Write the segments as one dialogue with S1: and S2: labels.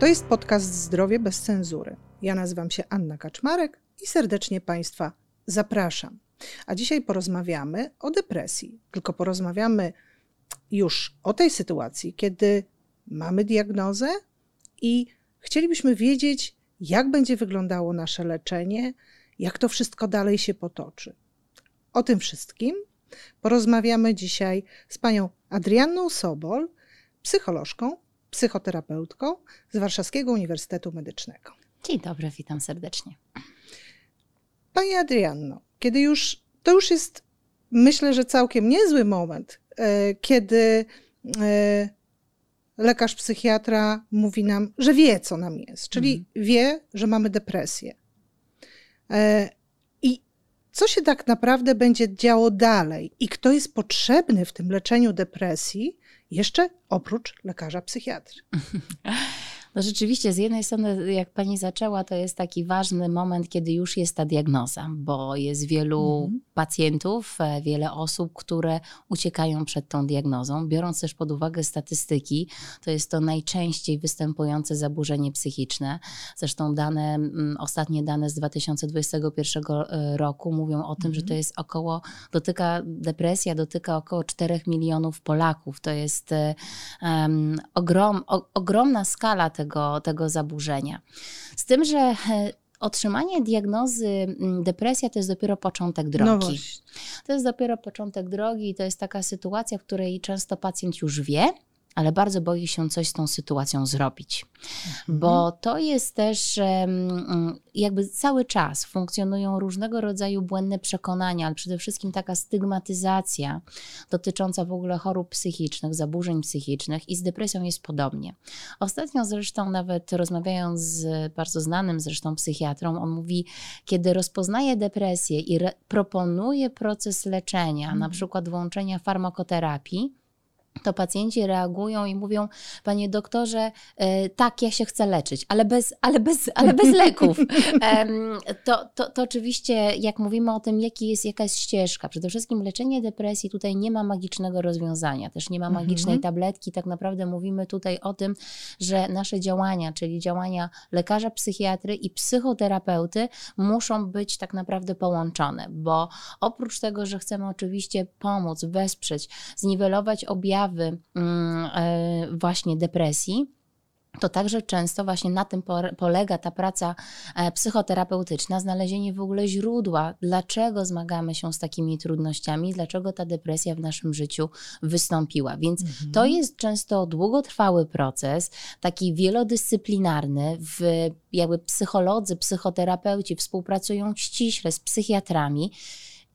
S1: To jest podcast Zdrowie bez cenzury. Ja nazywam się Anna Kaczmarek i serdecznie Państwa zapraszam. A dzisiaj porozmawiamy o depresji. Tylko porozmawiamy już o tej sytuacji, kiedy mamy diagnozę i chcielibyśmy wiedzieć, jak będzie wyglądało nasze leczenie, jak to wszystko dalej się potoczy. O tym wszystkim porozmawiamy dzisiaj z panią Adrianną Sobol, psycholożką, psychoterapeutką z Warszawskiego Uniwersytetu Medycznego.
S2: Dzień dobry, witam serdecznie.
S1: Pani Adrianno, kiedy już, to już jest, myślę, że całkiem niezły moment, e, kiedy e, lekarz psychiatra mówi nam, że wie, co nam jest, czyli mhm. wie, że mamy depresję. E, I co się tak naprawdę będzie działo dalej i kto jest potrzebny w tym leczeniu depresji, jeszcze oprócz lekarza psychiatry.
S2: No rzeczywiście, z jednej strony, jak pani zaczęła, to jest taki ważny moment, kiedy już jest ta diagnoza, bo jest wielu mhm. pacjentów, e, wiele osób, które uciekają przed tą diagnozą. Biorąc też pod uwagę statystyki, to jest to najczęściej występujące zaburzenie psychiczne. Zresztą dane, ostatnie dane z 2021 e, roku mówią o tym, mhm. że to jest około, dotyka, depresja dotyka około 4 milionów Polaków. To jest um, ogrom, o, ogromna skala tego, tego zaburzenia. Z tym, że e, otrzymanie diagnozy mm, depresja to jest dopiero początek drogi. No to jest dopiero początek drogi i to jest taka sytuacja, w której często pacjent już wie, ale bardzo boi się coś z tą sytuacją zrobić. Mhm. Bo to jest też jakby cały czas funkcjonują różnego rodzaju błędne przekonania, ale przede wszystkim taka stygmatyzacja dotycząca w ogóle chorób psychicznych, zaburzeń psychicznych i z depresją jest podobnie. Ostatnio zresztą nawet rozmawiając z bardzo znanym zresztą psychiatrą, on mówi, kiedy rozpoznaje depresję i proponuje proces leczenia, mhm. na przykład włączenia farmakoterapii, to pacjenci reagują i mówią, panie doktorze, e, tak, ja się chcę leczyć, ale bez, ale bez, ale bez leków. To, to, to oczywiście, jak mówimy o tym, jaki jest, jaka jest ścieżka, przede wszystkim leczenie depresji tutaj nie ma magicznego rozwiązania, też nie ma mhm. magicznej tabletki, tak naprawdę mówimy tutaj o tym, że nasze działania, czyli działania lekarza psychiatry i psychoterapeuty muszą być tak naprawdę połączone, bo oprócz tego, że chcemy oczywiście pomóc, wesprzeć, zniwelować objawy, objawy mm, e, właśnie depresji, to także często właśnie na tym polega ta praca e, psychoterapeutyczna, znalezienie w ogóle źródła, dlaczego zmagamy się z takimi trudnościami, dlaczego ta depresja w naszym życiu wystąpiła. Więc mhm. to jest często długotrwały proces, taki wielodyscyplinarny, w, jakby psycholodzy, psychoterapeuci współpracują ściśle z psychiatrami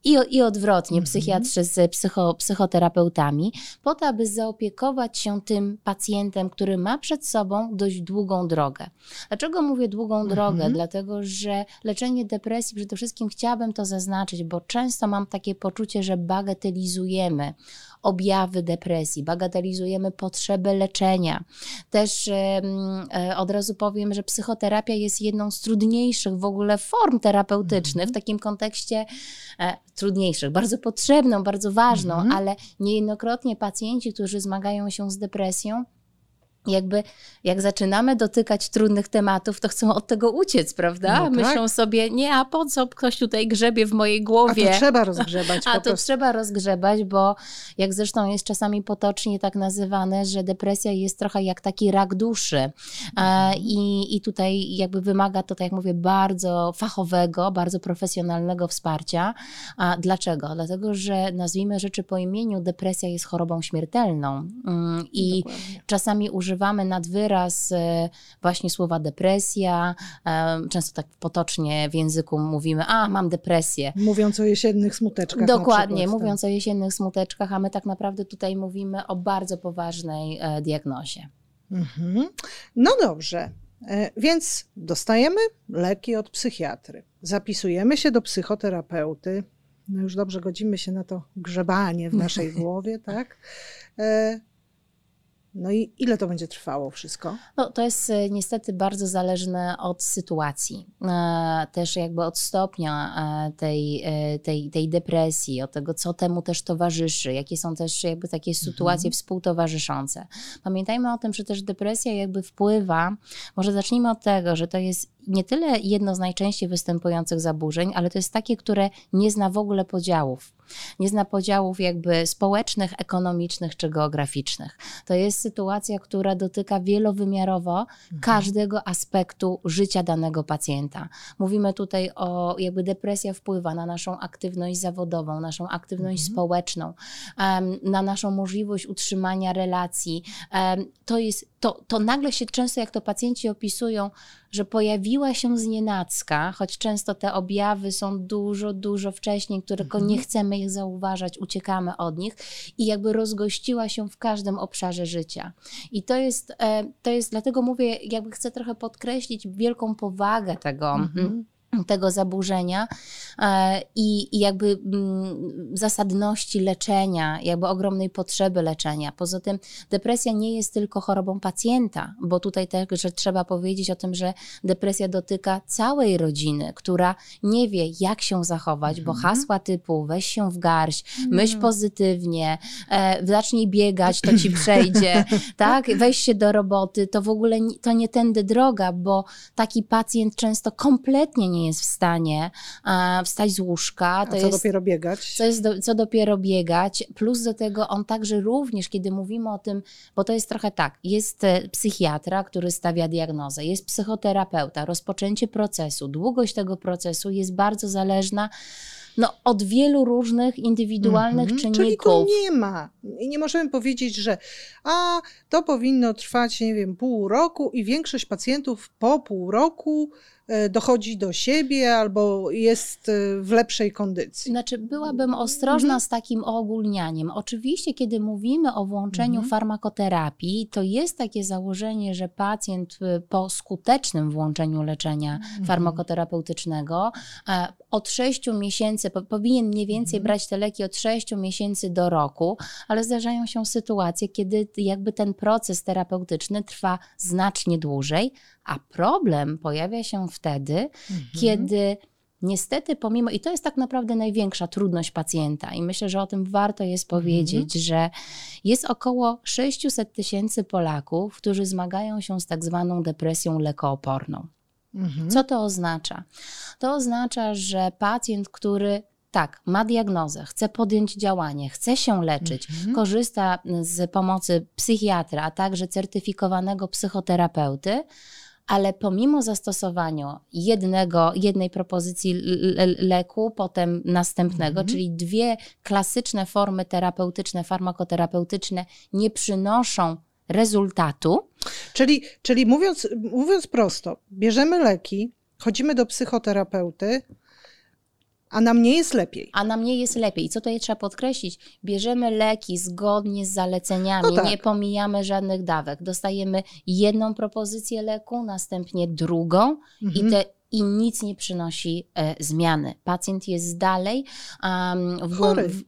S2: i, i odwrotnie, -hmm. psychiatrzy z psycho, psychoterapeutami, po to, aby zaopiekować się tym pacjentem, który ma przed sobą dość długą drogę. Dlaczego mówię długą -hmm. drogę? Dlatego, że leczenie depresji, przede wszystkim chciałabym to zaznaczyć, bo często mam takie poczucie, że bagatelizujemy objawy depresji, bagatelizujemy potrzebę leczenia. Też e, od razu powiem, że psychoterapia jest jedną z trudniejszych w ogóle form terapeutycznych, w mhm. takim kontekście e, trudniejszych, bardzo potrzebną, bardzo ważną, mhm. ale niejednokrotnie pacjenci, którzy zmagają się z depresją, jakby jak zaczynamy dotykać trudnych tematów, to chcą od tego uciec, prawda? No tak. Myślą sobie, nie, a po co ktoś tutaj grzebie w mojej głowie?
S1: A to trzeba rozgrzebać.
S2: a to trzeba rozgrzebać, bo jak zresztą jest czasami potocznie tak nazywane, że depresja jest trochę jak taki rak duszy. Mhm. I, I tutaj jakby wymaga to, tak jak mówię, bardzo fachowego, bardzo profesjonalnego wsparcia. A dlaczego? Dlatego, że nazwijmy rzeczy po imieniu, depresja jest chorobą śmiertelną. Mm, I Dokładnie. czasami używamy używamy nad wyraz e, właśnie słowa depresja. E, często tak potocznie w języku mówimy, a mam depresję.
S1: Mówiąc o jesiennych smuteczkach.
S2: Dokładnie,
S1: przykład,
S2: tak. mówiąc tak. o jesiennych smuteczkach, a my tak naprawdę tutaj mówimy o bardzo poważnej e, diagnozie.
S1: Mhm. No dobrze. Więc dostajemy leki od psychiatry, zapisujemy się do psychoterapeuty. No już dobrze godzimy się na to grzebanie w naszej głowie, tak? No i ile to będzie trwało wszystko?
S2: No, to jest e, niestety bardzo zależne od sytuacji, e, też jakby od stopnia e, tej, tej, tej depresji, od tego, co temu też towarzyszy, jakie są też jakby takie sytuacje mhm. współtowarzyszące. Pamiętajmy o tym, że też depresja jakby wpływa, może zacznijmy od tego, że to jest nie tyle jedno z najczęściej występujących zaburzeń, ale to jest takie, które nie zna w ogóle podziałów. Nie zna podziałów jakby społecznych, ekonomicznych czy geograficznych. To jest sytuacja, która dotyka wielowymiarowo mhm. każdego aspektu życia danego pacjenta. Mówimy tutaj o jakby depresja wpływa na naszą aktywność zawodową, naszą aktywność mhm. społeczną, na naszą możliwość utrzymania relacji. To jest to, to nagle się często, jak to pacjenci opisują, że pojawiła się znienacka, choć często te objawy są dużo, dużo wcześniej, którego mhm. nie chcemy ich zauważać, uciekamy od nich i jakby rozgościła się w każdym obszarze życia. I to jest, e, to jest dlatego mówię, jakby chcę trochę podkreślić wielką powagę tego. Mhm tego zaburzenia e, i, i, jakby mm, zasadności leczenia, jakby ogromnej potrzeby leczenia. Poza tym depresja nie jest tylko chorobą pacjenta, bo tutaj także trzeba powiedzieć o tym, że depresja dotyka całej rodziny, która nie wie jak się zachować, bo mhm. hasła typu weź się w garść, myśl mhm. pozytywnie, e, zacznij biegać, to ci przejdzie, tak, weź się do roboty, to w ogóle to nie tędy droga, bo taki pacjent często kompletnie nie jest w stanie wstać z łóżka.
S1: To co jest, dopiero biegać?
S2: Co, jest do, co dopiero biegać. Plus do tego on także również, kiedy mówimy o tym, bo to jest trochę tak, jest e, psychiatra, który stawia diagnozę, jest psychoterapeuta, rozpoczęcie procesu, długość tego procesu jest bardzo zależna no, od wielu różnych indywidualnych -hmm. czynników. Czyli
S1: tu nie ma. I nie możemy powiedzieć, że a to powinno trwać, nie wiem, pół roku i większość pacjentów po pół roku dochodzi do siebie albo jest e, w lepszej kondycji.
S2: Znaczy, byłabym ostrożna mhm. z takim ogólnianiem. Oczywiście, kiedy mówimy o włączeniu mhm. farmakoterapii, to jest takie założenie, że pacjent e, po skutecznym włączeniu leczenia mhm. farmakoterapeutycznego od 6 miesięcy powinien mniej więcej mhm. brać te leki od 6 miesięcy do roku, ale zdarzają się sytuacje, kiedy jakby ten proces terapeutyczny trwa znacznie dłużej, a problem pojawia się wtedy, mhm. kiedy niestety pomimo, i to jest tak naprawdę największa trudność pacjenta, i myślę, że o tym warto jest powiedzieć, mhm. że jest około 600 tysięcy Polaków, którzy zmagają się z tak zwaną depresją lekooporną. Mhm. Co to oznacza? To oznacza, że pacjent, który tak, ma diagnozę, chce podjąć działanie, chce się leczyć, mhm. korzysta z pomocy psychiatra, a także certyfikowanego psychoterapeuty, ale pomimo zastosowania jednego, jednej propozycji leku, potem następnego, mhm. czyli dwie klasyczne formy terapeutyczne, farmakoterapeutyczne nie przynoszą rezultatu.
S1: Czyli, czyli mówiąc, mówiąc prosto, bierzemy leki, chodzimy do psychoterapeuty, a nam nie jest lepiej.
S2: A nam nie jest lepiej. I co tutaj trzeba podkreślić? Bierzemy leki zgodnie z zaleceniami, no tak. nie pomijamy żadnych dawek. Dostajemy jedną propozycję leku, następnie drugą mhm. i te i nic nie przynosi e, zmiany. Pacjent jest dalej
S1: w, chory. W,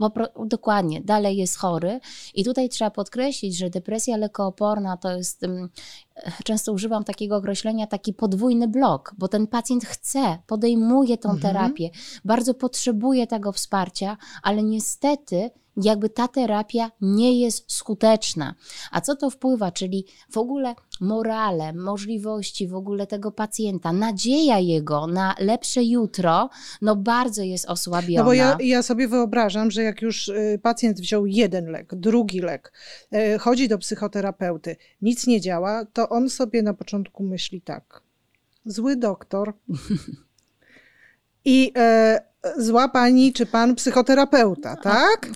S2: dokładnie, dalej jest chory. I tutaj trzeba podkreślić, że depresja lekooporna to jest, um, często używam takiego określenia, taki podwójny blok, bo ten pacjent chce, podejmuje tą mhm. terapię, bardzo potrzebuje tego wsparcia, ale niestety jakby ta terapia nie jest skuteczna. A co to wpływa? Czyli w ogóle morale, możliwości w ogóle tego pacjenta, nadzieja jego na lepsze jutro, no bardzo jest osłabiona.
S1: No bo ja, ja sobie wyobrażam, że jak już y, pacjent wziął jeden lek, drugi lek, y, chodzi do psychoterapeuty, nic nie działa, to on sobie na początku myśli tak. Zły doktor. I e, zła pani czy pan psychoterapeuta, tak?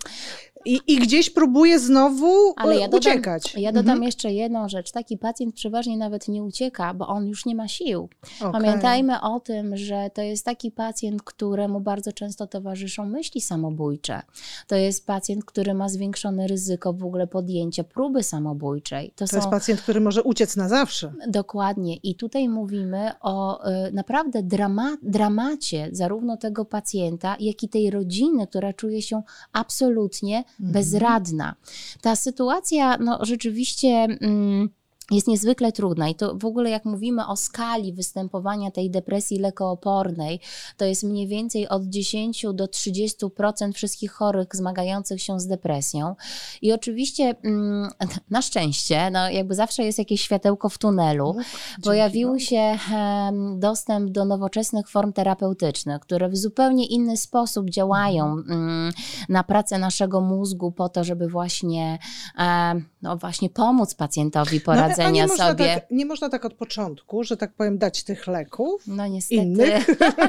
S1: I, I, gdzieś próbuje znowu Ale ja dodam, uciekać.
S2: Ja dodam mhm. jeszcze jedną rzecz. Taki pacjent przeważnie nawet nie ucieka, bo on już nie ma sił. Okay. Pamiętajmy o tym, że to jest taki pacjent, któremu bardzo często towarzyszą myśli samobójcze. To jest pacjent, który ma zwiększone ryzyko w ogóle podjęcia próby samobójczej.
S1: To, to są... jest pacjent, który może uciec na zawsze.
S2: Dokładnie. I tutaj mówimy o y, naprawdę drama, dramacie zarówno tego pacjenta, jak i tej rodziny, która czuje się absolutnie. Bezradna. Ta sytuacja, no rzeczywiście. Mm, jest niezwykle trudna i to w ogóle jak mówimy o skali występowania tej depresji lekoopornej, to jest mniej więcej od 10 do 30% wszystkich chorych zmagających się z depresją. I oczywiście mm, na szczęście, no jakby zawsze jest jakieś światełko w tunelu, no, pojawił się dostęp do nowoczesnych form terapeutycznych, które w zupełnie inny sposób działają mhm. mm, na pracę naszego mózgu po to, żeby właśnie, no właśnie pomóc pacjentowi no, poradzić radzenia
S1: nie
S2: sobie.
S1: Tak, nie można tak od początku, że tak powiem, dać tych leków.
S2: No niestety.
S1: Innych.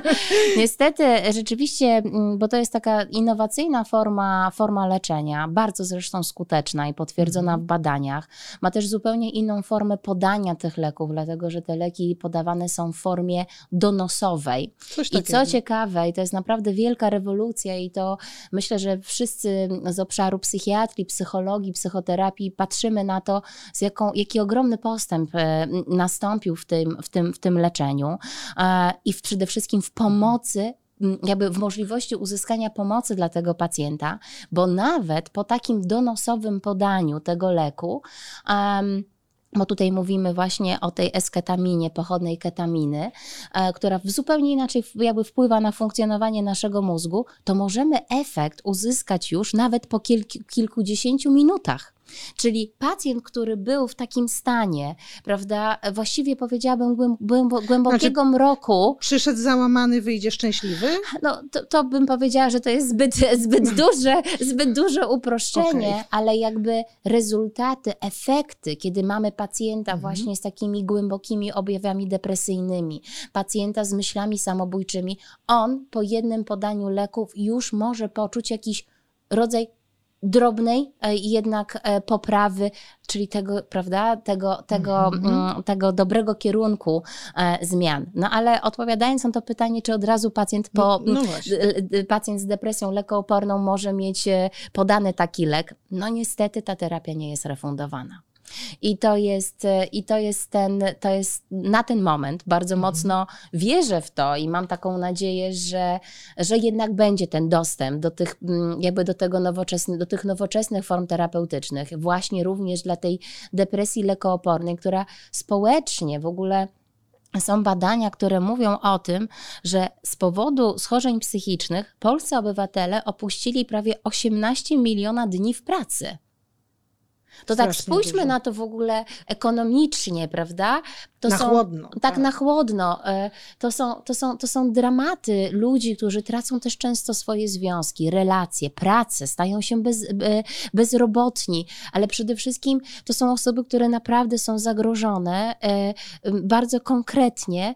S2: niestety, rzeczywiście, mm, bo to jest taka innowacyjna forma, forma leczenia, bardzo zresztą skuteczna i potwierdzona mhm. w badaniach. Ma też zupełnie inną formę podania tych leków, dlatego że te leki podawane są w formie donosowej. I co ciekawe, i to jest naprawdę wielka rewolucja, i to myślę, że wszyscy z obszaru psychiatrii, psychologii, psychoterapii patrzymy na to, z jaką, jaki ogromny ogromny postęp e, nastąpił w tym, w tym, w tym leczeniu e, i w, przede wszystkim w pomocy jakby w możliwości uzyskania pomocy dla tego pacjenta, bo nawet po takim donosowym podaniu tego leku, um, bo tutaj mówimy właśnie o tej esketaminie, pochodnej ketaminy, e, która w zupełnie inaczej jakby wpływa na funkcjonowanie naszego mózgu, to możemy efekt uzyskać już nawet po kilku, kilkudziesięciu minutach. Czyli pacjent, który był w takim stanie, prawda, właściwie powiedziałabym głębokiego znaczy, mroku.
S1: Przyszedł załamany, wyjdzie szczęśliwy?
S2: No, to, to bym powiedziała, że to jest zbyt, zbyt, duże, zbyt duże uproszczenie, okay. ale jakby rezultaty, efekty, kiedy mamy pacjenta mhm. właśnie z takimi głębokimi objawami depresyjnymi, pacjenta z myślami samobójczymi, on po jednym podaniu leków już może poczuć jakiś rodzaj drobnej e, jednak e, poprawy, czyli tego, prawda, tego, tego, mm-hmm. tego dobrego kierunku e, zmian. No ale odpowiadając na to pytanie, czy od razu pacjent po no, no pacjent z depresją lekooporną może mieć podany taki lek, no niestety ta terapia nie jest refundowana. I to jest, e, i to jest ten, to jest na ten moment bardzo mhm. mocno wierzę w to i mam taką nadzieję, że, że jednak będzie ten dostęp do tych, mm, jakby do tego nowoczesnych, do tych nowoczesnych form terapeutycznych, właśnie również dla tej depresji lekoopornej, która społecznie w ogóle są badania, które mówią o tym, że z powodu schorzeń psychicznych polscy obywatele opuścili prawie 18 miliona dni w pracy. To tak spójrzmy dużo. na to w ogóle ekonomicznie, prawda? To
S1: na
S2: są,
S1: chłodno.
S2: Tak, tak, na chłodno. E, to są, to, są, to są dramaty ludzi, którzy tracą też często swoje związki, relacje, pracę, stają się bez, bezrobotni, ale przede wszystkim to są osoby, które naprawdę są zagrożone e, bardzo konkretnie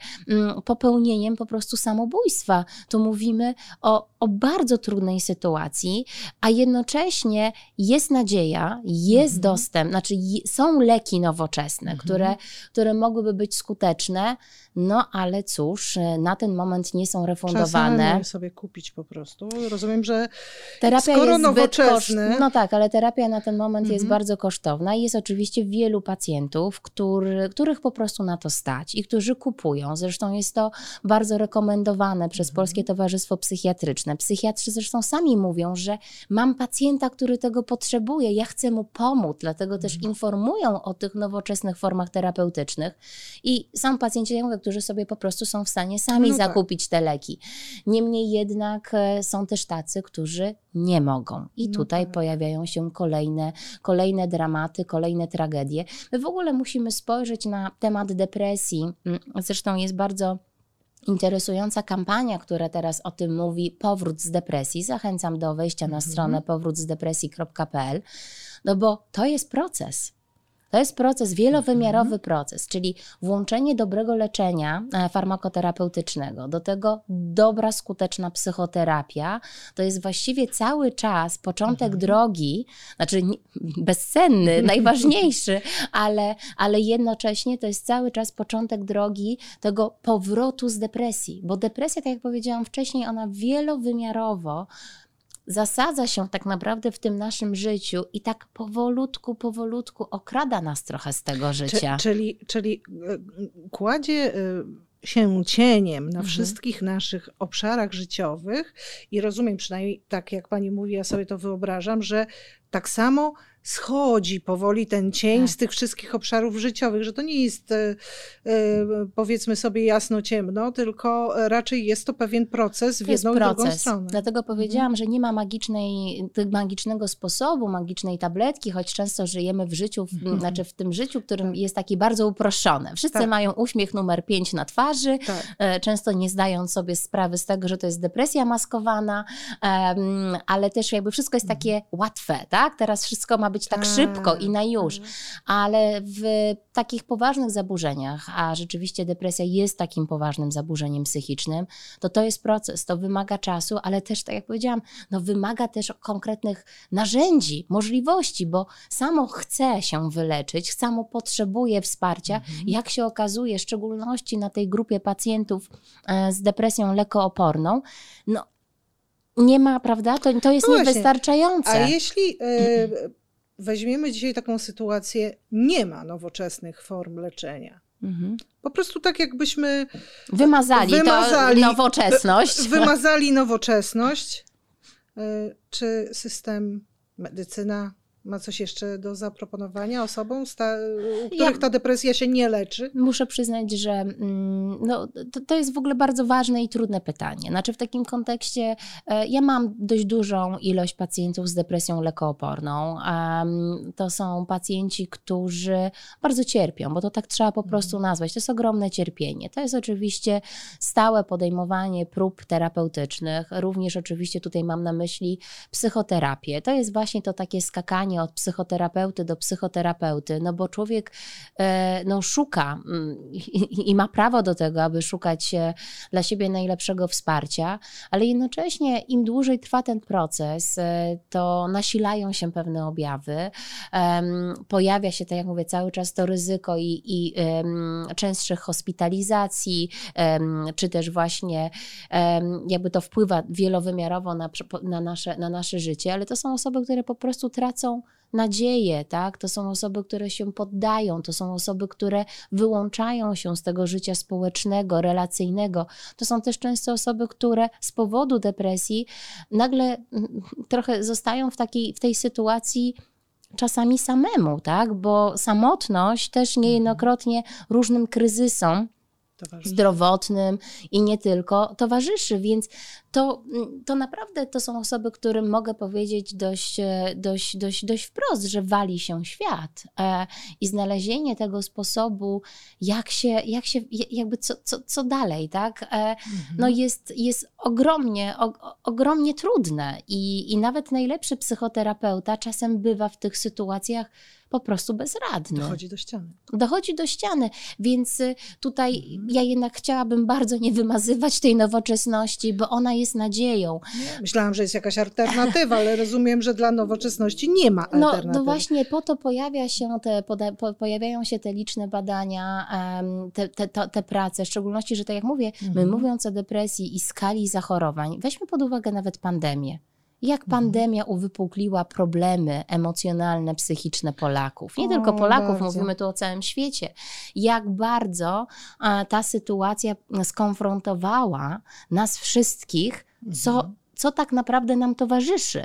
S2: popełnieniem po prostu samobójstwa. Tu mówimy o, o bardzo trudnej sytuacji, a jednocześnie jest nadzieja, jest mhm. dostęp, znaczy są leki nowoczesne, mhm. które, które mogłyby być skuteczne, no ale cóż, na ten moment nie są refundowane.
S1: Czasami sobie kupić po prostu. Rozumiem, że
S2: terapia
S1: skoro jest nowoczesny...
S2: Koszt... No tak, ale terapia na ten moment jest mhm. bardzo kosztowna i jest oczywiście wielu pacjentów, który, których po prostu na to stać i którzy kupują. Zresztą jest to bardzo rekomendowane przez mhm. Polskie Towarzystwo Psychiatryczne. Psychiatrzy zresztą sami mówią, że mam pacjenta, który tego potrzebuje, ja chcę mu pomóc, dlatego też mhm. informują o tych nowoczesnych formach terapeutycznych i są pacjenci, jak mówię, którzy sobie po prostu są w stanie sami no tak. zakupić te leki. Niemniej jednak e, są też tacy, którzy nie mogą. I no tutaj tak. pojawiają się kolejne, kolejne dramaty, kolejne tragedie. My w ogóle musimy spojrzeć na temat depresji. Mm, zresztą jest bardzo interesująca kampania, która teraz o tym mówi, Powrót z depresji. Zachęcam do wejścia na mhm. stronę powrótzdepresji.pl, no bo to jest proces. To jest proces, wielowymiarowy mhm. proces, czyli włączenie dobrego leczenia e, farmakoterapeutycznego, do tego dobra, skuteczna psychoterapia. To jest właściwie cały czas początek mhm. drogi, znaczy bezcenny, najważniejszy, ale, ale jednocześnie to jest cały czas początek drogi tego powrotu z depresji, bo depresja, tak jak powiedziałam wcześniej, ona wielowymiarowo zasadza się tak naprawdę w tym naszym życiu i tak powolutku, powolutku okrada nas trochę z tego życia.
S1: czyli, czyli e, kładzie e, się cieniem na
S2: Mhm.
S1: wszystkich naszych obszarach życiowych i rozumiem, przynajmniej tak jak pani mówi, ja sobie to wyobrażam, że tak samo schodzi powoli ten cień
S2: Tak.
S1: z tych wszystkich obszarów życiowych, że to nie jest e, e, powiedzmy sobie jasno-ciemno, tylko raczej jest to pewien proces w
S2: To jest
S1: jedną i drugą
S2: proces.
S1: stronę.
S2: Dlatego powiedziałam, że nie ma magicznej, magicznego sposobu, magicznej tabletki, choć często żyjemy w życiu, w,
S1: Mhm.
S2: znaczy w tym życiu, którym jest taki bardzo uproszczone. Wszyscy
S1: Tak.
S2: mają uśmiech numer 5 na twarzy,
S1: Tak.
S2: e, często nie zdając sobie sprawy z tego, że to jest depresja maskowana, ale też jakby wszystko jest takie łatwe, tak? Teraz wszystko ma być tak,
S1: Mhm.
S2: Szybko i na już.
S1: tak.
S2: Ale w takich poważnych zaburzeniach, a rzeczywiście depresja jest takim poważnym zaburzeniem psychicznym, to to jest proces, to wymaga czasu, ale też, tak jak powiedziałam, no wymaga też konkretnych narzędzi, możliwości, bo samo chce się wyleczyć, samo potrzebuje wsparcia. Jak się okazuje, w szczególności na tej grupie pacjentów e, z depresją lekooporną, no nie ma, prawda? To, to jest
S1: No
S2: niewystarczające.
S1: A jeśli e, weźmiemy dzisiaj taką sytuację, nie ma nowoczesnych form leczenia.
S2: Mhm.
S1: Po prostu tak jakbyśmy
S2: Wymazali,
S1: Wymazali.
S2: nowoczesność.
S1: wymazali nowoczesność. E, Czy system, medycyna ma coś jeszcze do zaproponowania osobom, sta- u których ta depresja się nie leczy?
S2: Muszę przyznać, że mm, no, to, to jest w ogóle bardzo ważne i trudne pytanie. Znaczy w takim kontekście e, ja mam dość dużą ilość pacjentów z depresją lekooporną. To są pacjenci, którzy bardzo cierpią, bo to tak trzeba po prostu nazwać. To jest ogromne cierpienie. To jest oczywiście stałe podejmowanie prób terapeutycznych. Również oczywiście tutaj mam na myśli psychoterapię. To jest właśnie to takie skakanie od psychoterapeuty do psychoterapeuty, no bo człowiek e, no, szuka mm, i, i ma prawo do tego, aby szukać e, dla siebie najlepszego wsparcia, ale jednocześnie im dłużej trwa ten proces, e, to nasilają się pewne objawy, pojawia się, tak jak mówię, cały czas to ryzyko i, i częstszych hospitalizacji, czy też właśnie jakby to wpływa wielowymiarowo na, na, nasze, na nasze życie, ale to są osoby, które po prostu tracą nadzieję, tak? To są osoby, które się poddają, to są osoby, które wyłączają się z tego życia społecznego, relacyjnego. To są też często osoby, które z powodu depresji nagle mm, trochę zostają w, takiej, w tej sytuacji czasami samemu, tak? Bo samotność też niejednokrotnie różnym kryzysom
S1: Towarzyszy.
S2: zdrowotnym i nie tylko towarzyszy, więc to, to naprawdę to są osoby, którym mogę powiedzieć dość, e, dość, dość, dość wprost, że wali się świat e, i znalezienie tego sposobu, jak się, jak się jakby co, co, co dalej, tak, e,
S1: Mhm.
S2: no jest, jest ogromnie, o, ogromnie trudne I, i nawet najlepszy psychoterapeuta czasem bywa w tych sytuacjach po prostu bezradny
S1: Dochodzi do ściany.
S2: dochodzi do ściany, więc y, tutaj
S1: Mhm.
S2: ja jednak chciałabym bardzo nie wymazywać tej nowoczesności, bo ona jest nadzieją.
S1: Myślałam, że jest jakaś alternatywa, ale rozumiem, że dla nowoczesności nie ma
S2: No,
S1: alternatywy.
S2: no właśnie po to pojawia się te, po, pojawiają się te liczne badania, te, te, to, te prace, w szczególności, że tak jak mówię, my
S1: Mhm.
S2: mówiąc o depresji i skali zachorowań, weźmy pod uwagę nawet pandemię. Jak
S1: Mhm.
S2: pandemia uwypukliła problemy emocjonalne, psychiczne Polaków. Nie
S1: O,
S2: tylko Polaków,
S1: bardzo.
S2: mówimy tu o całym świecie. Jak bardzo a, ta sytuacja skonfrontowała nas wszystkich, co,
S1: Mhm.
S2: co tak naprawdę nam towarzyszy.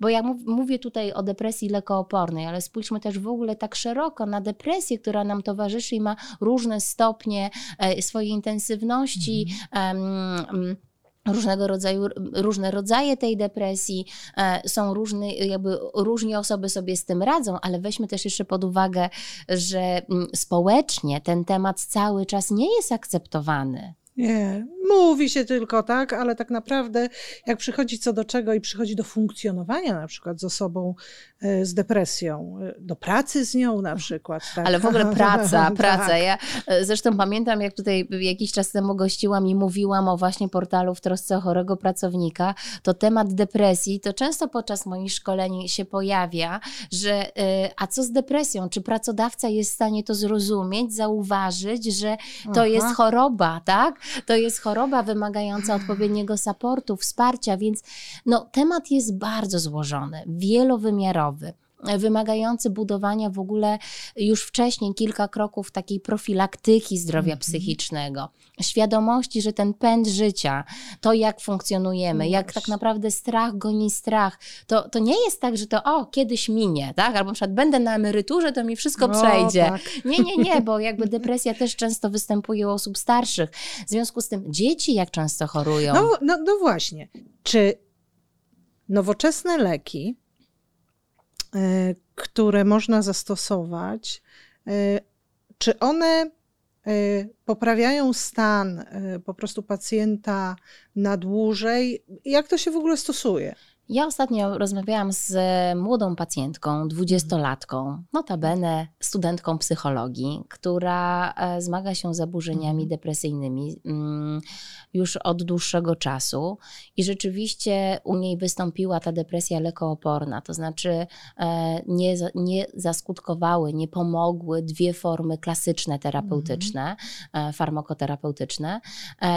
S2: Bo ja mów, mówię tutaj o depresji lekoopornej, ale spójrzmy też w ogóle tak szeroko na depresję, która nam towarzyszy i ma różne stopnie e, swojej intensywności. em, Różnego rodzaju, różne rodzaje tej depresji, e, są różne, jakby różnie osoby sobie z tym radzą, ale weźmy też jeszcze pod uwagę, że mm, społecznie ten temat cały czas nie jest akceptowany.
S1: Nie, mówi się tylko tak, ale tak naprawdę jak przychodzi co do czego i przychodzi do funkcjonowania na przykład z osobą e, z depresją, e, do pracy z nią na przykład. Tak?
S2: Ale w ogóle praca,
S1: Tak.
S2: praca. Ja e, zresztą pamiętam, jak tutaj jakiś czas temu gościłam i mówiłam o właśnie portalu w trosce o chorego pracownika, to temat depresji, to często podczas moich szkoleń się pojawia, że a co z depresją? Czy pracodawca jest w stanie to zrozumieć, zauważyć, że to
S1: Aha.
S2: jest choroba, tak? To jest choroba wymagająca odpowiedniego supportu, wsparcia, więc no, temat jest bardzo złożony, wielowymiarowy. Wymagający budowania w ogóle już wcześniej kilka kroków takiej profilaktyki zdrowia mhm. psychicznego, świadomości, że ten pęd życia, to jak funkcjonujemy, jak tak naprawdę strach goni strach, to, to nie jest tak, że to o, kiedyś minie, tak? Albo na przykład będę na emeryturze, to mi wszystko no, przejdzie. Tak. Nie, nie, nie, bo jakby depresja też często występuje u osób starszych. W związku z tym dzieci jak często chorują.
S1: No, no, no właśnie. Czy nowoczesne leki, które można zastosować, y, czy one y, poprawiają stan po prostu pacjenta na dłużej? Jak to się w ogóle stosuje?
S2: Ja ostatnio rozmawiałam z młodą pacjentką, dwudziestolatką, notabene studentką psychologii, która e, zmaga się z zaburzeniami mhm. depresyjnymi mm, już od dłuższego czasu i rzeczywiście u niej wystąpiła ta depresja lekooporna, to znaczy e, nie, nie zaskutkowały, nie pomogły dwie formy klasyczne terapeutyczne, mhm. farmakoterapeutyczne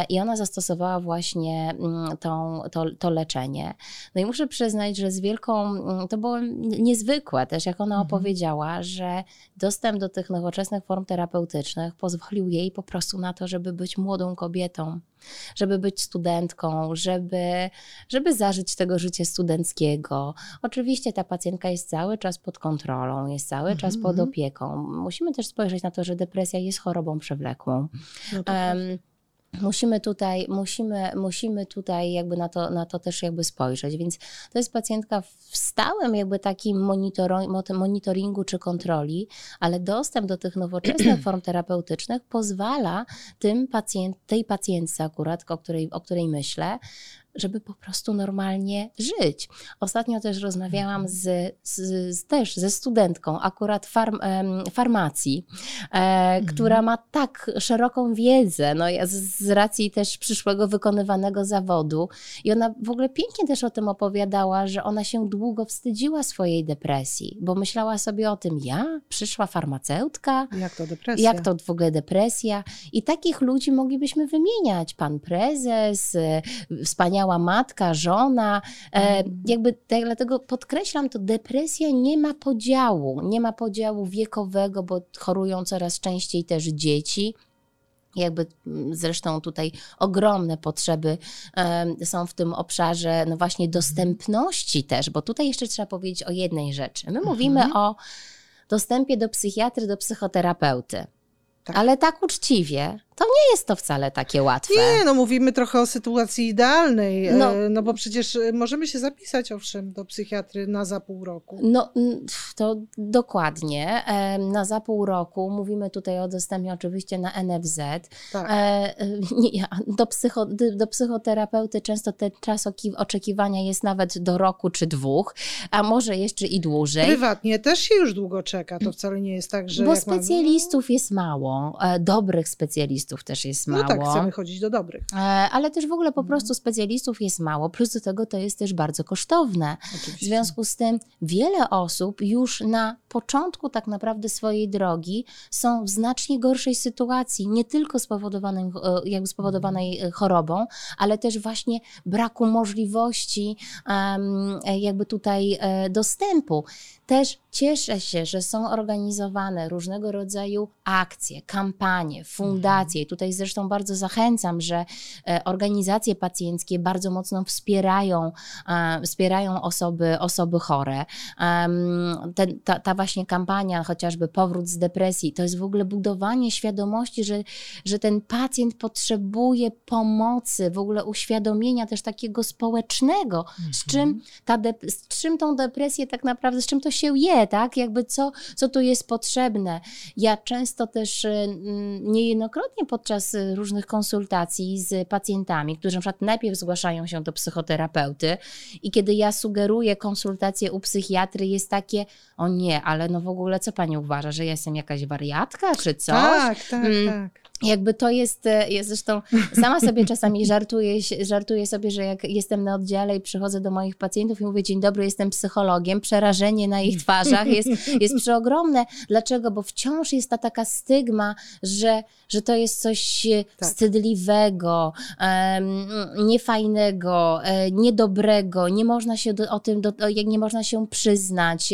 S2: i ona zastosowała właśnie mm, tą, to, to leczenie. No i muszę muszę przyznać, że z wielką, mm, to było niezwykłe też, jak ona mhm. opowiedziała, że dostęp do tych nowoczesnych form terapeutycznych pozwolił jej po prostu na to, żeby być młodą kobietą, żeby być studentką, żeby, żeby zażyć tego życia studenckiego. Oczywiście ta pacjentka jest cały czas pod kontrolą, jest cały mhm. czas pod opieką. Musimy też spojrzeć na to, że depresja jest chorobą przewlekłą. No um, Musimy tutaj, musimy, musimy tutaj jakby na to, na to też jakby spojrzeć. Więc to jest pacjentka w stałym jakby takim monitoringu czy kontroli, ale dostęp do tych nowoczesnych form terapeutycznych pozwala tym pacjent, tej pacjentce akurat, o której, o której myślę, żeby po prostu normalnie żyć. Ostatnio też rozmawiałam mhm. z, z, z też ze studentką akurat farm, farmacji, e, mhm. która ma tak szeroką wiedzę, no z, z racji też przyszłego wykonywanego zawodu i ona w ogóle pięknie też o tym opowiadała, że ona się długo wstydziła swojej depresji, bo myślała sobie o tym, ja, przyszła farmaceutka,
S1: jak to depresja,
S2: jak to w ogóle depresja i takich ludzi moglibyśmy wymieniać, pan prezes, wspaniały wspaniała matka, żona. E, mhm. jakby tak, dlatego podkreślam to, depresja nie ma podziału, nie ma podziału wiekowego, bo chorują coraz częściej też dzieci. Jakby mm, zresztą tutaj ogromne potrzeby są w tym obszarze, no właśnie dostępności też, bo tutaj jeszcze trzeba powiedzieć o jednej rzeczy. My mówimy mhm. o dostępie do psychiatry, do psychoterapeuty. Tak. Ale tak uczciwie, to nie jest to wcale takie łatwe.
S1: Nie, no mówimy trochę o sytuacji idealnej, e, no, no bo przecież e, możemy się zapisać, owszem, do psychiatry na za pół roku.
S2: No to dokładnie, na za pół roku, mówimy tutaj o dostępie oczywiście na NFZ. Tak. E, do, psycho, do psychoterapeuty często ten czas oczekiwania jest nawet do roku czy dwóch, a może jeszcze i dłużej.
S1: Prywatnie też się już długo czeka, to wcale nie jest tak, że...
S2: Bo specjalistów mamy... jest mało, dobrych specjalistów specjalistów też jest mało.
S1: No tak, chcemy chodzić do dobrych. E,
S2: ale też w ogóle po mhm. prostu specjalistów jest mało, plus do tego to jest też bardzo kosztowne. Oczywiście. W związku z tym wiele osób już na początku tak naprawdę swojej drogi są w znacznie gorszej sytuacji, nie tylko spowodowanej, e, jakby spowodowanej e, chorobą, ale też właśnie braku możliwości jakby tutaj dostępu. Też cieszę się, że są organizowane różnego rodzaju akcje, kampanie, fundacje. I tutaj zresztą bardzo zachęcam, że e, organizacje pacjenckie bardzo mocno wspierają, wspierają osoby, osoby chore. Ten, ta, ta właśnie kampania, chociażby powrót z depresji, to jest w ogóle budowanie świadomości, że, że ten pacjent potrzebuje pomocy, w ogóle uświadomienia też takiego społecznego, z, czym mhm. ta z czym tą depresję tak naprawdę, z czym to się je, tak? Jakby co, co tu jest potrzebne. Ja często też y, podczas różnych konsultacji z pacjentami, którzy na przykład najpierw zgłaszają się do psychoterapeuty i kiedy ja sugeruję konsultację u psychiatry, jest takie, o nie, ale no w ogóle co pani uważa, że ja jestem jakaś wariatka czy coś?
S1: Tak, tak, mm. tak.
S2: Jakby to jest, e, jest zresztą sama sobie czasami żartuję, żartuję sobie, że jak jestem na oddziale i przychodzę do moich pacjentów i mówię dzień dobry, jestem psychologiem, przerażenie na ich twarzach jest, jest przeogromne. Dlaczego? Bo wciąż jest ta taka stygma, że, że to jest coś e, tak. wstydliwego, um, niefajnego, e, niedobrego, nie można się do, o tym, do, nie można się przyznać.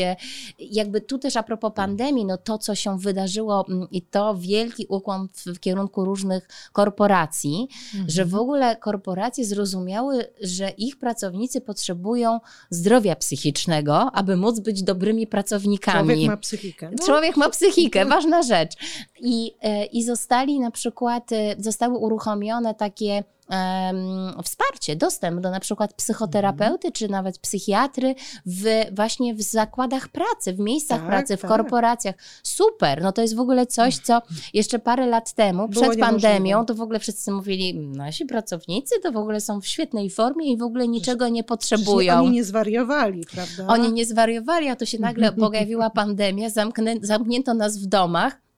S2: Jakby tu też a propos pandemii, no to co się wydarzyło mm, i to wielki ukłon w kierunku kierunku różnych korporacji, mhm. że w ogóle korporacje zrozumiały, że ich pracownicy potrzebują zdrowia psychicznego, aby móc być dobrymi pracownikami.
S1: Człowiek ma psychikę.
S2: No. Człowiek ma psychikę, ważna rzecz. I, e, I zostali na przykład, e, zostały uruchomione takie um, wsparcie, dostęp do na przykład psychoterapeuty mm. czy nawet psychiatry w, właśnie w zakładach pracy, w miejscach tak, pracy, w tak. korporacjach. Super, no to jest w ogóle coś, co jeszcze parę lat temu, Było przed pandemią, to w ogóle wszyscy mówili, nasi pracownicy to w ogóle są w świetnej formie i w ogóle niczego nie potrzebują.
S1: Oni nie zwariowali, prawda?
S2: Oni nie zwariowali, a to się nagle pojawiła pandemia, zamknę, zamknięto nas w domach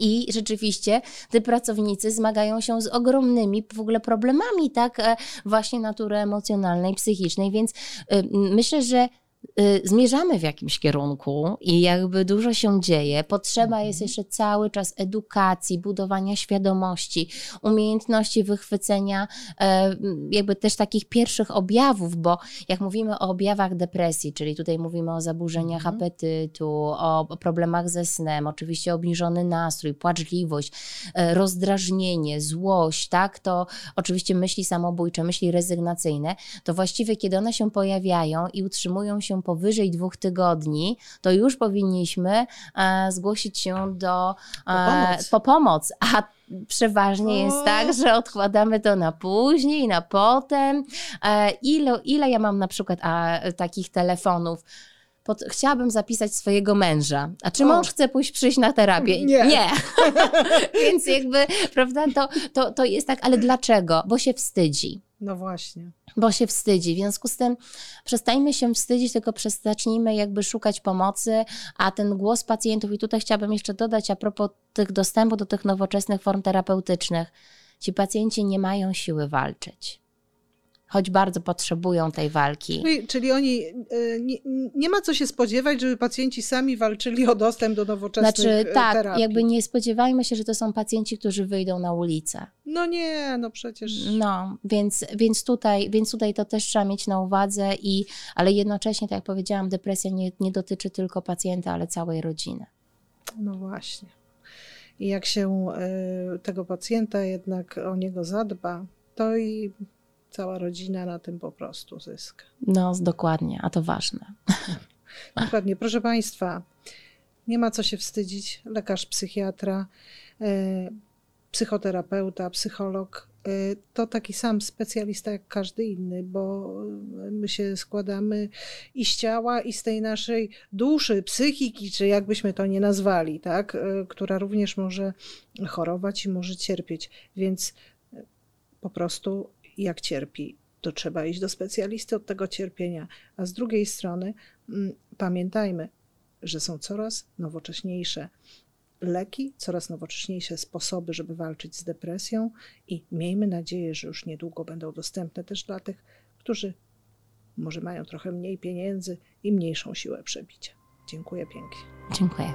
S2: i rzeczywiście te pracownicy zmagają się z ogromnymi w ogóle problemami, tak, e, właśnie natury emocjonalnej, psychicznej, więc e, myślę, że Y, zmierzamy w jakimś kierunku i jakby dużo się dzieje. Potrzeba jest mhm. jeszcze cały czas edukacji, budowania świadomości, umiejętności wychwycenia e, jakby też takich pierwszych objawów, bo jak mówimy o objawach depresji, czyli tutaj mówimy o zaburzeniach mhm. apetytu, o problemach ze snem, oczywiście obniżony nastrój, płaczliwość, e, rozdrażnienie, złość, tak, to oczywiście myśli samobójcze, myśli rezygnacyjne, to właściwie kiedy one się pojawiają i utrzymują się powyżej dwóch tygodni, to już powinniśmy e, zgłosić się do
S1: po pomoc,
S2: po pomoc. a przeważnie o. jest tak, że odkładamy to na później, na potem. E, ile, ile ja mam na przykład a, takich telefonów? Pod, chciałabym zapisać swojego męża. A czy o. mąż chce pójść przyjść na terapię?
S1: Nie.
S2: Nie. Więc jakby, prawda, to, to, to jest tak, ale dlaczego? Bo się wstydzi.
S1: No właśnie.
S2: Bo się wstydzi. W związku z tym przestańmy się wstydzić, tylko zacznijmy jakby szukać pomocy, a ten głos pacjentów, i tutaj chciałabym jeszcze dodać a propos tych dostępu do tych nowoczesnych form terapeutycznych. Ci pacjenci nie mają siły walczyć choć bardzo potrzebują tej walki.
S1: Czyli, czyli oni, e, nie, nie, ma co się spodziewać, żeby pacjenci sami walczyli o dostęp do nowoczesnych znaczy,
S2: e, tak, terapii. jakby nie spodziewajmy się, że to są pacjenci, którzy wyjdą na ulicę.
S1: No nie, no przecież.
S2: No, więc, więc, tutaj, więc tutaj to też trzeba mieć na uwadze, i, ale jednocześnie, tak jak powiedziałam, depresja nie, nie dotyczy tylko pacjenta, ale całej rodziny.
S1: No właśnie. I jak się y, tego pacjenta jednak o niego zadba, to i cała rodzina na tym po prostu zyska.
S2: No, dokładnie, a to ważne.
S1: Dokładnie. Proszę Państwa, nie ma co się wstydzić. Lekarz, psychiatra, e, psychoterapeuta, psycholog e, to taki sam specjalista jak każdy inny, bo my się składamy i z ciała, i z tej naszej duszy, psychiki, czy jakbyśmy to nie nazwali, tak? E, która również może chorować i może cierpieć. Więc po prostu jak cierpi, to trzeba iść do specjalisty od tego cierpienia. A z drugiej strony mm, pamiętajmy, że są coraz nowocześniejsze leki, coraz nowocześniejsze sposoby, żeby walczyć z depresją i miejmy nadzieję, że już niedługo będą dostępne też dla tych, którzy może mają trochę mniej pieniędzy i mniejszą siłę przebicia. Dziękuję pięknie.
S2: Dziękuję.